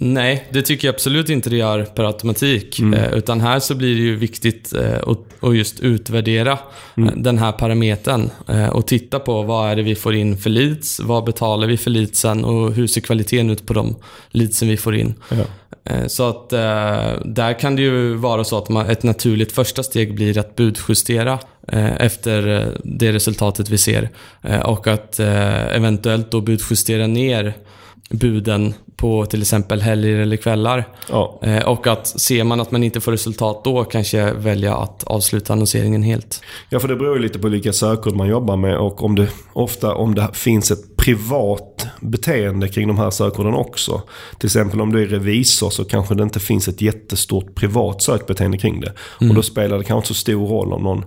Nej, det tycker jag absolut inte det gör per automatik. Eh, utan här så blir det ju viktigt eh, att, att just utvärdera eh, den här parametern. Eh, och titta på vad är det vi får in för leads, vad betalar vi för leadsen och hur ser kvaliteten ut på de leadsen vi får in. Ja. Eh, Så att eh, där kan det ju vara så att man, ett naturligt första steg blir att budjustera efter det resultatet vi ser. Och att eventuellt då budjustera ner buden på till exempel helger eller kvällar. Ja. Eh, och att ser man att man inte får resultat då kanske välja att avsluta annonseringen helt. Ja, för det beror ju lite på vilka sökord man jobbar med och om det ofta om det finns ett privat beteende kring de här sökorden också. Till exempel om du är revisor så kanske det inte finns ett jättestort privat sökbeteende kring det. Och då spelar det kanske inte så stor roll om någon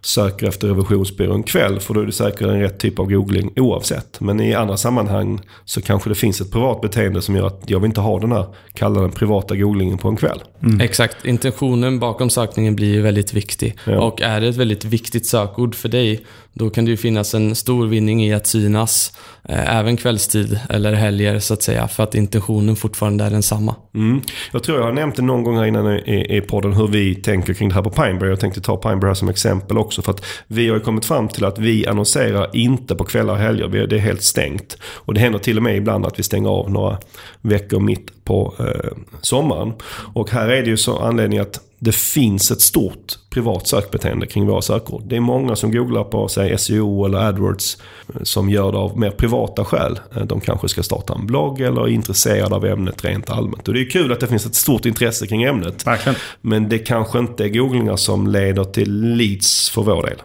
söker efter revisionsbyrå en kväll för då är det säkert en rätt typ av googling oavsett. Men i andra sammanhang så kanske det finns ett privat beteende som gör att jag vill inte ha den här, kalla den privata googlingen på en kväll. Exakt. Intentionen bakom sökningen blir ju väldigt viktig. Ja. Och är det ett väldigt viktigt sökord för dig, då kan det ju finnas en stor vinning i att synas eh, även kvällstid eller helger så att säga. För att intentionen fortfarande är densamma. Mm. Jag tror jag har nämnt det någon gång här innan i, i podden hur vi tänker kring det här på Pineberry. Jag tänkte ta Pineberry här som exempel också. För att vi har ju kommit fram till att vi annonserar inte på kvällar och helger. Det är helt stängt. Och det händer till och med ibland att vi stänger av några veckor mitt på eh, sommaren. Och här är det ju så anledning att det finns ett stort privat sökbeteende kring våra sökord. Det är många som googlar på säg SEO eller AdWords eh, som gör det av mer privata skäl. Eh, De kanske ska starta en blogg eller är intresserade av ämnet rent allmänt. Och det är kul att det finns ett stort intresse kring ämnet. Verkligen. Men det kanske inte är googlingar som leder till leads för vår del.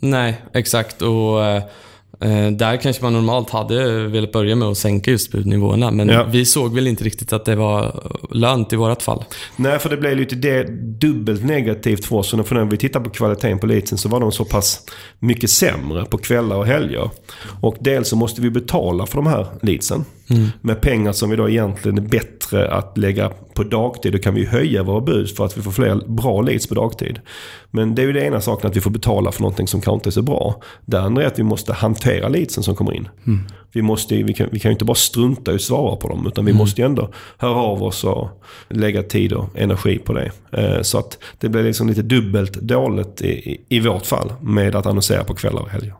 Nej, exakt. Och eh, där kanske man normalt hade velat börja med att sänka just budnivåerna. Men Ja. vi såg väl inte riktigt att det var lönt i vårt fall. Nej, för det blev lite det, dubbelt negativt för oss. Och för när vi tittar på kvaliteten på leadsen så var de så pass mycket sämre på kvällar och helger. Och dels så måste vi betala för de här leadsen. Med pengar som vi då egentligen är bättre att lägga på dagtid. Då kan vi höja våra bud för att vi får fler bra leads på dagtid. Men det är ju det ena saken att vi får betala för någonting som kanske inte är så bra. Det andra är att vi måste hantera leadsen som kommer in. Vi, måste, vi, kan, vi kan ju inte bara strunta i att svara på dem. Utan vi måste ju ändå höra av oss och lägga tid och energi på det. Eh, så att det blir liksom lite dubbelt dåligt i, i, vårt fall med att annonsera på kvällar och helger.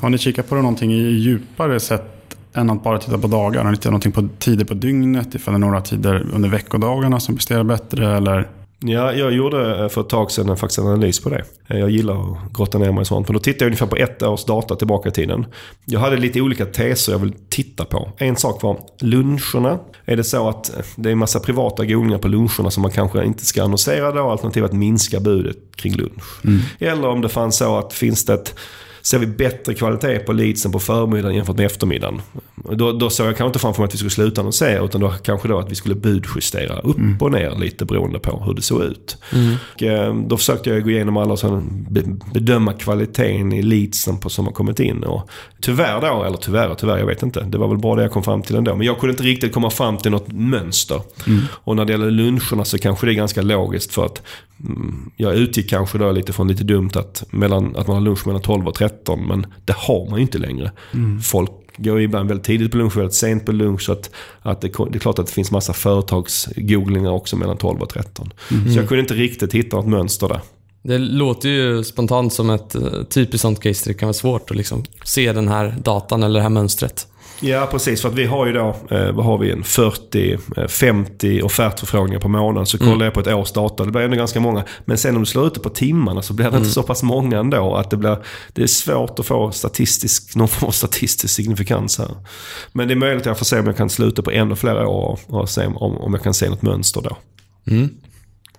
Har ni kikat på det någonting i djupare sätt än att bara titta på dagar? Har ni tittat någonting på tider på dygnet? Ifall det är några tider under veckodagarna som presterar bättre? Eller? Ja, jag gjorde för ett tag sedan faktiskt en analys på det. Jag gillar att grotta ner mig i sånt. Men då tittade jag ungefär på ett års data tillbaka i tiden. Jag hade lite olika teser jag vill titta på. En sak var luncherna. Är det så att det är en massa privata googlingar på luncherna som man kanske inte ska annonsera då? Alternativt att minska budet kring lunch. Mm. Eller om det fanns så att finns det ett ser vi bättre kvalitet på leadsen på förmiddagen jämfört med eftermiddagen. Då, då såg jag kanske inte framför mig att vi skulle sluta annonsera utan då kanske då att vi skulle budjustera upp mm. och ner lite beroende på hur det såg ut. Mm. Och, eh, då försökte jag gå igenom alla och bedöma kvaliteten i leadsen på, som har kommit in. Och tyvärr då, eller tyvärr och tyvärr, jag vet inte. Det var väl bara det jag kom fram till ändå. Men jag kunde inte riktigt komma fram till något mönster. Mm. Och när det gäller luncherna så kanske det är ganska logiskt för att jag utgick kanske då lite från lite dumt att, mellan, att man har lunch mellan 12 och 13. Men det har man ju inte längre. Mm. Folk går ibland väldigt tidigt på lunch och väldigt sent på lunch. Så att, att det, det, är klart att det finns massa företagsgooglingar också mellan 12 och 13. Mm. Så jag kunde inte riktigt hitta något mönster där. Det låter ju spontant som ett eh, typiskt sånt case där det kan vara svårt att liksom se den här datan eller det här mönstret. Ja, precis. För att vi har ju då, eh, vad har vi, en 40-50 eh, offertförfrågningar på månaden. Så kollar mm. jag på ett års data, det blir ändå ganska många. Men sen om du slår ut det på timmarna så blir det mm. inte så pass många ändå. Att det, blir, det är svårt att få statistisk, någon form av statistisk signifikans här. Men det är möjligt att jag får se om jag kan sluta på ännu fler år och se om, om jag kan se något mönster då. Mm.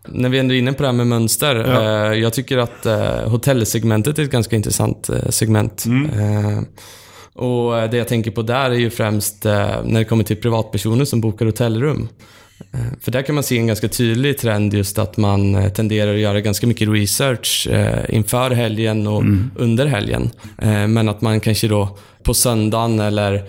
När vi ändå är inne på det här med mönster. Ja. Eh, jag tycker att eh, hotellsegmentet är ett ganska intressant eh, segment. Mm. Eh, och det jag tänker på där är ju främst eh, när det kommer till privatpersoner som bokar hotellrum. Eh, för där kan man se en ganska tydlig trend just att man eh, tenderar att göra ganska mycket research inför helgen och mm. under helgen. Men att man kanske då på söndagen eller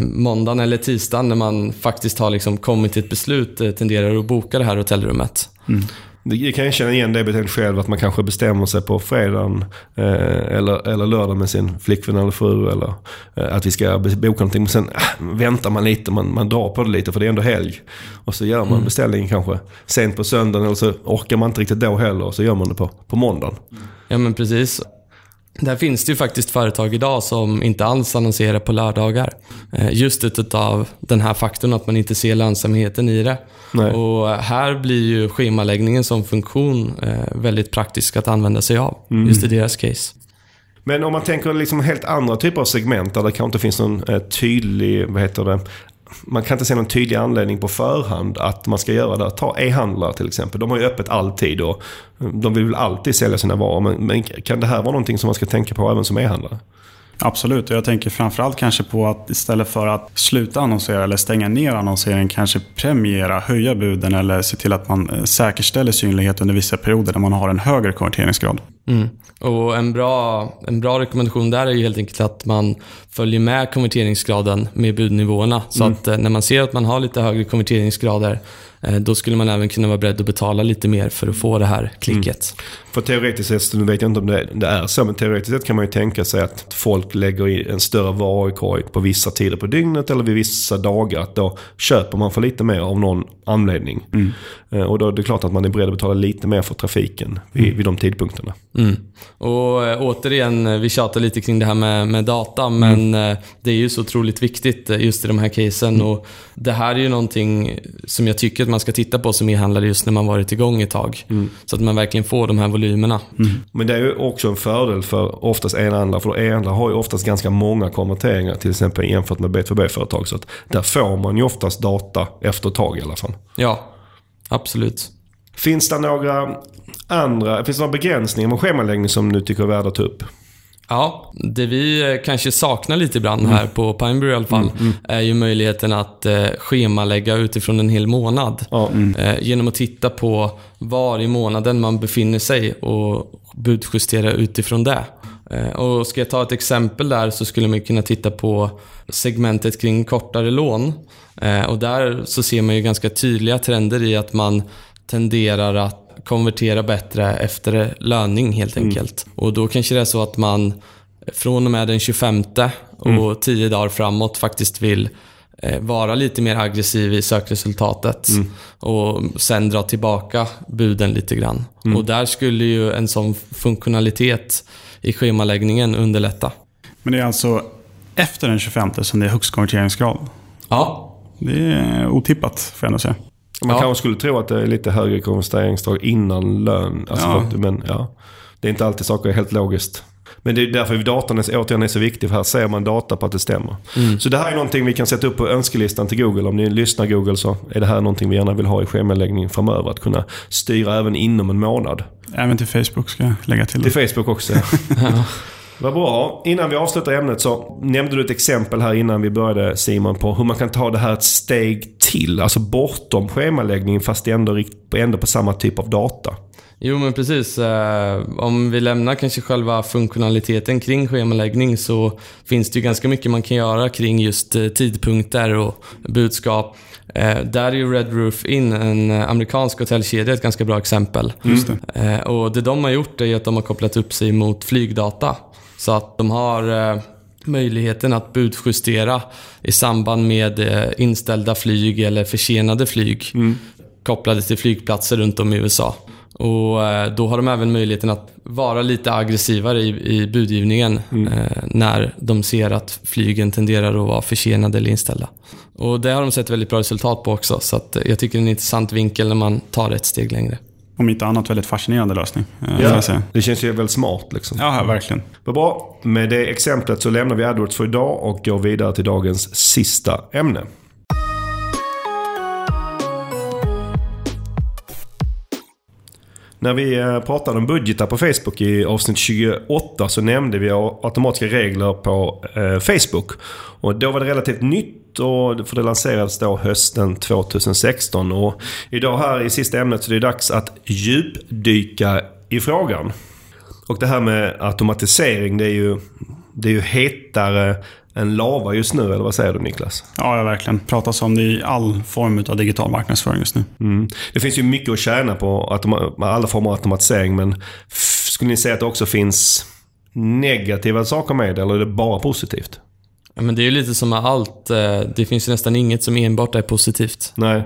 måndagen eller tisdagen när man faktiskt har liksom kommit till ett beslut tenderar att boka det här hotellrummet. Mm. Jag kan känna igen det beteendet själv, att man kanske bestämmer sig på fredagen eh, eller, eller lördag med sin flickvän eller fru. Eller eh, att vi ska boka någonting. Men sen eh, väntar man lite, man, man drar på det lite för det är ändå helg. Och så gör man mm. beställningen kanske sent på söndagen eller så orkar man inte riktigt då heller. Och så gör man det på, på måndagen. Ja men precis. Där finns det ju faktiskt företag idag som inte alls annonserar på lördagar. Eh, just utav den här faktorn att man inte ser lönsamheten i det. Nej. Och här blir ju schemaläggningen som funktion eh, väldigt praktisk att använda sig av. Mm. Just i deras case. Men om man tänker liksom helt andra typer av segment där det kanske inte finns någon eh, tydlig vad heter det, man kan inte se någon tydlig anledning på förhand att man ska göra det. Ta e-handlare till exempel. De har ju öppet alltid och de vill väl alltid sälja sina varor. Men, men kan det här vara någonting som man ska tänka på även som e-handlare? Absolut, och jag tänker framförallt kanske på att istället för att sluta annonsera eller stänga ner annonseringen kanske premiera, höja buden eller se till att man eh, säkerställer synlighet under vissa perioder när man har en högre konverteringsgrad. Mm. Och en bra, en bra rekommendation där är ju helt enkelt att man följer med konverteringsgraden med budnivåerna. Så mm. att eh, när man ser att man har lite högre konverteringsgrader Eh, då skulle man även kunna vara beredd att betala lite mer för att få det här klicket. Mm. För teoretiskt sett, nu vet jag inte om det, det, är så, men teoretiskt sett kan man ju tänka sig att folk lägger i en större varukorg på vissa tider på dygnet eller vid vissa dagar. Att då köper man för lite mer av någon anledning. Mm. Eh, och då är det klart att man är beredd att betala lite mer för trafiken vid, mm. vid de tidpunkterna. Mm. Och äh, återigen, vi tjatar lite kring det här med, med data, men äh, det är ju så otroligt viktigt just i de här casen. Mm. Och det här är ju någonting som jag tycker att man ska titta på som e-handlare just när man varit igång ett tag. Mm. Så att man verkligen får de här volymerna. Mm. Men det är ju också en fördel för oftast e-handlare. För e-handlare har ju oftast ganska många konverteringar till exempel jämfört med B2B-företag. Så att där får man ju oftast data efter ett tag i alla fall. Ja, absolut. Finns det några andra, finns det några begränsningar med schemaläggning som du tycker är värda att ta upp? Ja, det vi eh, kanske saknar lite ibland mm. här på Pineberry i alla fall, mm, mm. är ju möjligheten att eh, schemalägga utifrån en hel månad. Mm. Eh, genom att titta på var i månaden man befinner sig och budjustera utifrån det. Eh, och ska jag ta ett exempel där så skulle man kunna titta på segmentet kring kortare lån. Eh, och där så ser man ju ganska tydliga trender i att man tenderar att konvertera bättre efter löning helt mm. enkelt. Mm. Och då kanske det är så att man från och med den 25 och mm. 10 dagar framåt faktiskt vill eh, vara lite mer aggressiv i sökresultatet mm. och sen dra tillbaka buden lite grann. Mm. Och där skulle ju en sån funktionalitet i schemaläggningen underlätta. Men det är alltså efter den 25 som det är högst konverteringsgrad. Ja. Det är otippat, får jag ändå säga. Man Ja. kanske skulle tro att det är lite högre konverteringsdrag innan lön. Alltså, Ja. Men ja, det är inte alltid saker är helt logiskt. Men det är därför datan är, återigen är så viktig. För här ser man data på att det stämmer. Så det här är någonting vi kan sätta upp på önskelistan till Google. Om ni lyssnar Google så är det här någonting vi gärna vill ha i schemaläggning framöver. Att kunna styra även inom en månad. Även till Facebook ska jag lägga till. Till Det. Facebook också. Vad bra. Innan vi avslutar ämnet så nämnde du ett exempel här innan vi började Simon på hur man kan ta det här ett steg till. Alltså bortom schemaläggning fast ändå, ändå på samma typ av data. Jo, men precis. Eh, om vi lämnar kanske själva funktionaliteten kring schemaläggning så finns det ju ganska mycket man kan göra kring just eh, tidpunkter och budskap. Eh, där är ju Red Roof Inn, en amerikansk hotellkedja, ett ganska bra exempel. Just det. Och det de har gjort är att de har kopplat upp sig mot flygdata. Så att de har möjligheten att budjustera i samband med eh, inställda flyg eller försenade flyg kopplade till flygplatser runt om i USA. Och eh, då har de även möjligheten att vara lite aggressivare i, i budgivningen eh, när de ser att flygen tenderar att vara försenade eller inställda. Och det har de sett väldigt bra resultat på också, så eh, jag tycker det är en intressant vinkel när man tar ett steg längre. Om inte annat väldigt fascinerande lösning. eh, säga. Det känns ju väldigt smart liksom. Ja, verkligen. Vad bra. Med det exemplet så lämnar vi AdWords för idag och går vidare till dagens sista ämne. När vi eh, pratade om budgetar på Facebook i avsnitt 28 så nämnde vi automatiska regler på eh, Facebook. Och då var det relativt nytt och för det lanserades då hösten 2016. Och idag här i sista ämnet så är det dags att djupdyka i frågan. Och det här med automatisering det är ju, det är ju hetare än lava just nu, eller vad säger du Niklas? Ja, ja, verkligen. Pratas om det i all form av digital marknadsföring just nu. Mm. Det finns ju mycket att tjäna på alla former av automatisering men skulle ni säga att det också finns negativa saker med det eller är det bara positivt? Ja, men det är ju lite som med allt. eh, Det finns ju nästan inget som enbart är positivt. Nej.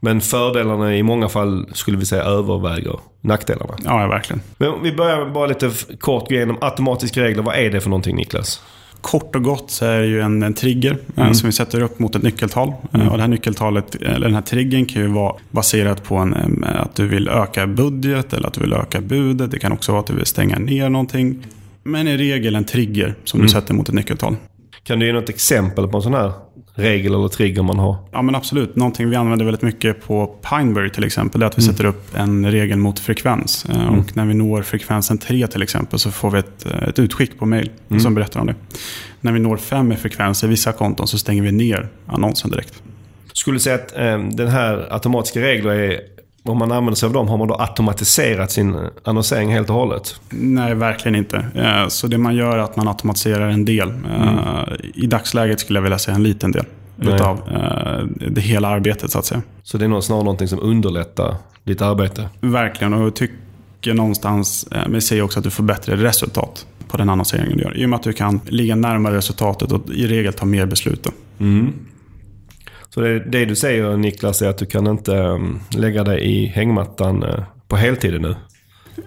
Men fördelarna i många fall skulle vi säga överväger nackdelarna. Ja, ja, verkligen. Men vi börjar bara lite kort gå igenom automatiska regler. Vad är det för någonting Niklas? Kort och gott så är det ju en, en trigger eh, som vi sätter upp mot ett nyckeltal. Eh, Och det här nyckeltalet, eller den här triggern kan ju vara baserat på en, att du vill öka budget eller att du vill öka budet. Det kan också vara att du vill stänga ner någonting. Men i regel en trigger som du sätter mot ett nyckeltal. Kan du ge något exempel på en sån här regel eller trigger man har? Ja men absolut. Någonting vi använder väldigt mycket på Pineberry till exempel är att vi sätter upp en regel mot frekvens. Eh, Och när vi når frekvensen 3 till exempel så får vi ett, eh, ett utskick på mail som berättar om det. När vi når 5 i frekvens i vissa konton så stänger vi ner annonsen direkt. Skulle du säga att eh, den här automatiska regler är, om man använder sig av dem, har man då automatiserat sin annonsering helt och hållet? Nej, verkligen inte. Eh, Så det man gör är att man automatiserar en del. Eh, I dagsläget skulle jag vilja säga en liten del. Nej. Utav eh, det hela arbetet så att säga. Så det är snarare någonting som underlättar ditt arbete? Verkligen, och jag tycker någonstans, eh, det säger också att du får bättre resultat på den annonseringen du gör. I och med att du kan ligga närmare resultatet och i regel ta mer beslut. Då. Så det, det du säger Niklas är att du kan inte ehm, lägga dig i hängmattan eh, på heltid nu?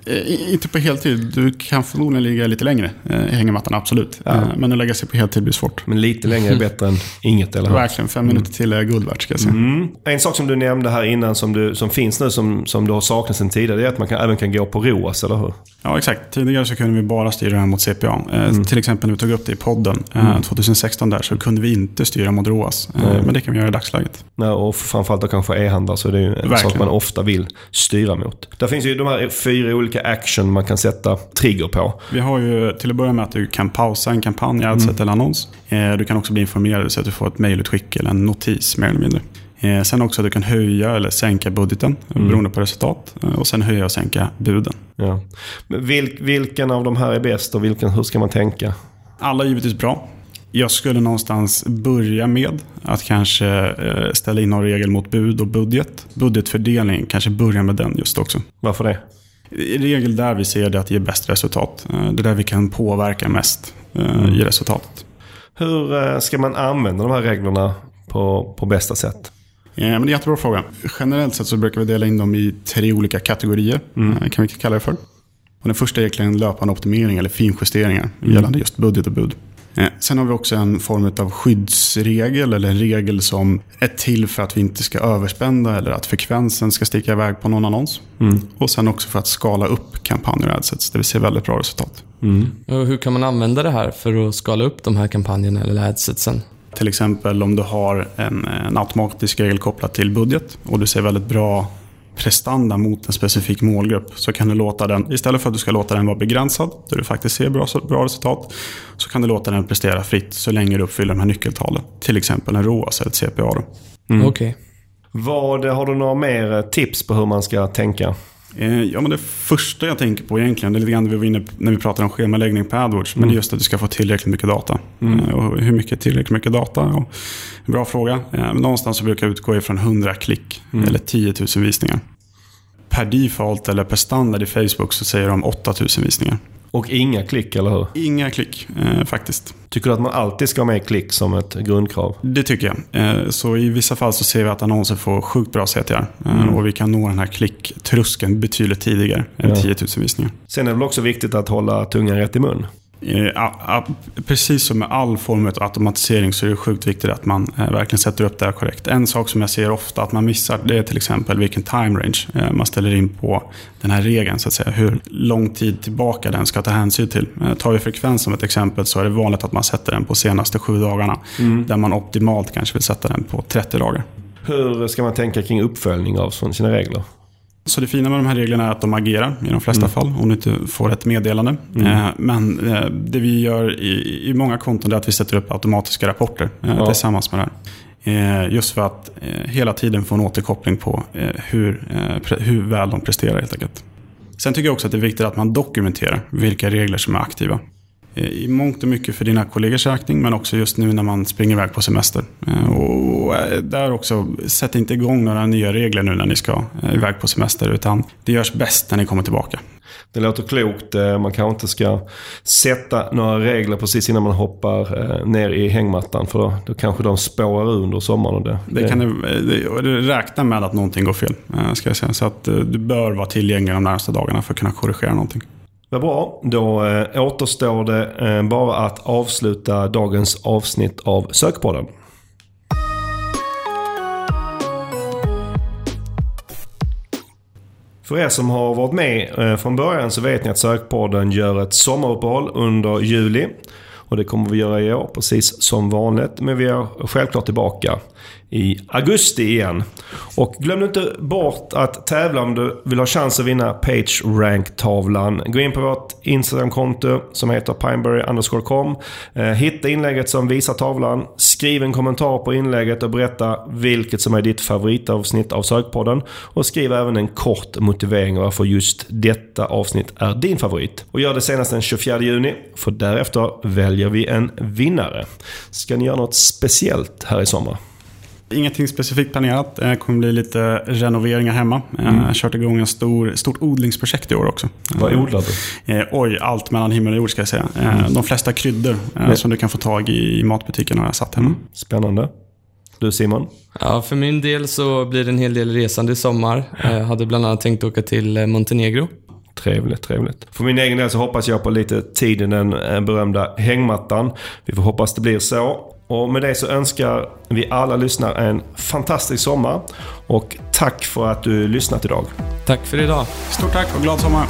Eh, Inte på heltid, du kan förmodligen ligga lite längre eh, i hängmattan, absolut. Eh, Men att lägga sig på heltid blir svårt. Men lite längre är bättre än inget, eller hur? Verkligen, fem minuter till är guld värt ska jag säga. Mm. En sak som du nämnde här innan som, du, som finns nu som, som du har saknat sedan tidigare, det är att man kan, även kan gå på ROAS, eller hur? Ja, exakt. Tidigare så kunde vi bara styra den mot CPA. Eh, Till exempel när vi tog upp det i podden eh, 2016 där så kunde vi inte styra mot ROAS. Eh, Men det kan vi göra i dagsläget. Nej, och framförallt då kanske e-handlare så är det ju en Verkligen. sak man ofta vill styra mot. Där finns ju de här fyra olika action man kan sätta trigger på. Vi har ju till att börja med att du kan pausa en kampanj, adset eller annons. Eh, Du kan också bli informerad så att du får ett mejlutskick eller en notis mer eller mindre. Eh, Sen också att du kan höja eller sänka budgeten beroende på resultat. Eh, Och sen höja och sänka buden. Ja. Vil, vilken av de här är bäst och vilken, hur ska man tänka? Alla är givetvis bra. Jag skulle någonstans börja med att kanske ställa in någon regel mot bud och budget. Budgetfördelning, kanske börja med den just också. Varför det? I regel där vi ser det att ge bäst resultat. Eh, Det är där vi kan påverka mest eh, i resultatet. Hur eh, ska man använda de här reglerna på, på bästa sätt? Eh, Men det är en jättebra fråga. Generellt sett så brukar vi dela in dem i tre olika kategorier. eh, Kan vi kalla det för. Och den första är egentligen löpande optimering eller finjusteringar gällande just budget och bud. Eh, sen har vi också en form av skyddsregel eller en regel som är till för att vi inte ska överspända eller att frekvensen ska sticka iväg på någon annons. Mm. Och sen också för att skala upp kampanjer och adsets där vi ser väldigt bra resultat. Och hur kan man använda det här för att skala upp de här kampanjerna eller adsetsen? Till exempel om du har en, en automatisk regel kopplad till budget och du ser väldigt bra prestanda mot en specifik målgrupp så kan du låta den, istället för att du ska låta den vara begränsad, där du faktiskt ser bra, bra resultat, så kan du låta den prestera fritt så länge du uppfyller de här nyckeltalen. Till exempel en ROAS eller ett CPA. Då. Okej. Vad, har du några mer eh, tips på hur man ska tänka? Eh, Ja, men det första jag tänker på egentligen, det är lite grann det vi var inne på när vi pratade om schemaläggning på AdWords, men det är just att du ska få tillräckligt mycket data. Eh, Och hur mycket är tillräckligt mycket data? Ja, bra fråga. Eh, Någonstans så brukar jag utgå ifrån 100 klick eller 10 000 visningar. Per default eller per standard i Facebook så säger de 8 000 visningar. Och inga klick, eller hur? Inga klick eh, faktiskt. Tycker du att man alltid ska ha med klick som ett grundkrav? Det tycker jag. Eh, Så i vissa fall så ser vi att annonser får sjukt bra CTR. Eh, Och vi kan nå den här klicktröskeln betydligt tidigare än Ja. 10 000 visningar. Sen är det väl också viktigt att hålla tungan rätt i mun? Eh, ja, precis som med all form av automatisering så är det sjukt viktigt att man eh, verkligen sätter upp det här korrekt. En sak som jag ser ofta att man missar det är till exempel vilken time range eh, man ställer in på den här regeln. så att säga. Hur lång tid tillbaka den ska ta hänsyn till. Tar vi frekvens som ett exempel så är det vanligt att man sätter den på senaste sju dagarna. Där man optimalt kanske vill sätta den på 30 dagar. Hur ska man tänka kring uppföljning av sina regler? Så det fina med de här reglerna är att de agerar i de flesta fall om du inte får ett meddelande. Eh, Men eh, det vi gör i, i många konton är att vi sätter upp automatiska rapporter eh, Ja. tillsammans med det här. Just för att hela tiden få en återkoppling på hur, hur väl de presterar helt enkelt. Sen tycker jag också att det är viktigt att man dokumenterar vilka regler som är aktiva. I mångt och mycket för dina kollegors räkning men också just nu när man springer iväg på semester. Eh, Och eh, där också, sätt inte igång några nya regler nu när ni ska eh, iväg på semester utan det görs bäst när ni kommer tillbaka. Det låter klokt. Man kanske inte ska sätta några regler precis innan man hoppar ner i hängmattan. För då, då kanske de spårar ur under sommaren. Och det, Det kan, det, räkna med att någonting går fel. Ska jag säga. Så att du bör vara tillgänglig de närmaste dagarna för att kunna korrigera någonting. Vad bra. Då eh, återstår det eh, bara att avsluta dagens avsnitt av Sökpodden. För er som har varit med eh, från början så vet ni att Sökpodden gör ett sommaruppehåll under juli. Och det kommer vi göra i år, precis som vanligt. Men vi är självklart tillbaka i augusti igen. Och glöm inte bort att tävla om du vill ha chans att vinna Page Rank-tavlan. Gå in på vårt Instagram-konto som heter Pineberry underscore.com. Eh, hitta inlägget som visar tavlan. Skriv en kommentar på inlägget och berätta vilket som är ditt favoritavsnitt av Sökpodden. Och skriv även en kort motivering varför just detta avsnitt är din favorit. Och gör det senast den 24 juni, för därefter väljer vi en vinnare. Ska ni göra något speciellt här i sommar? Ingenting specifikt planerat. Det kommer bli lite renoveringar hemma. Jag har kört igång ett stor, stort odlingsprojekt i år också. Vad odlar du? Eh, oj, allt mellan himmel och jord ska jag säga. Eh, de flesta kryddor eh, som du kan få tag i i matbutiken har jag satt hemma. Spännande. Du Simon? Ja, för min del så blir det en hel del resande i sommar. Jag hade bland annat tänkt åka till eh, Montenegro. Trevligt, trevligt. För min egen del så hoppas jag på lite tid i den eh, berömda hängmattan. Vi får hoppas det blir så. Och med det så önskar vi alla lyssnare en fantastisk sommar. Och tack för att du lyssnat idag. Tack för idag. Stort tack och glad sommar!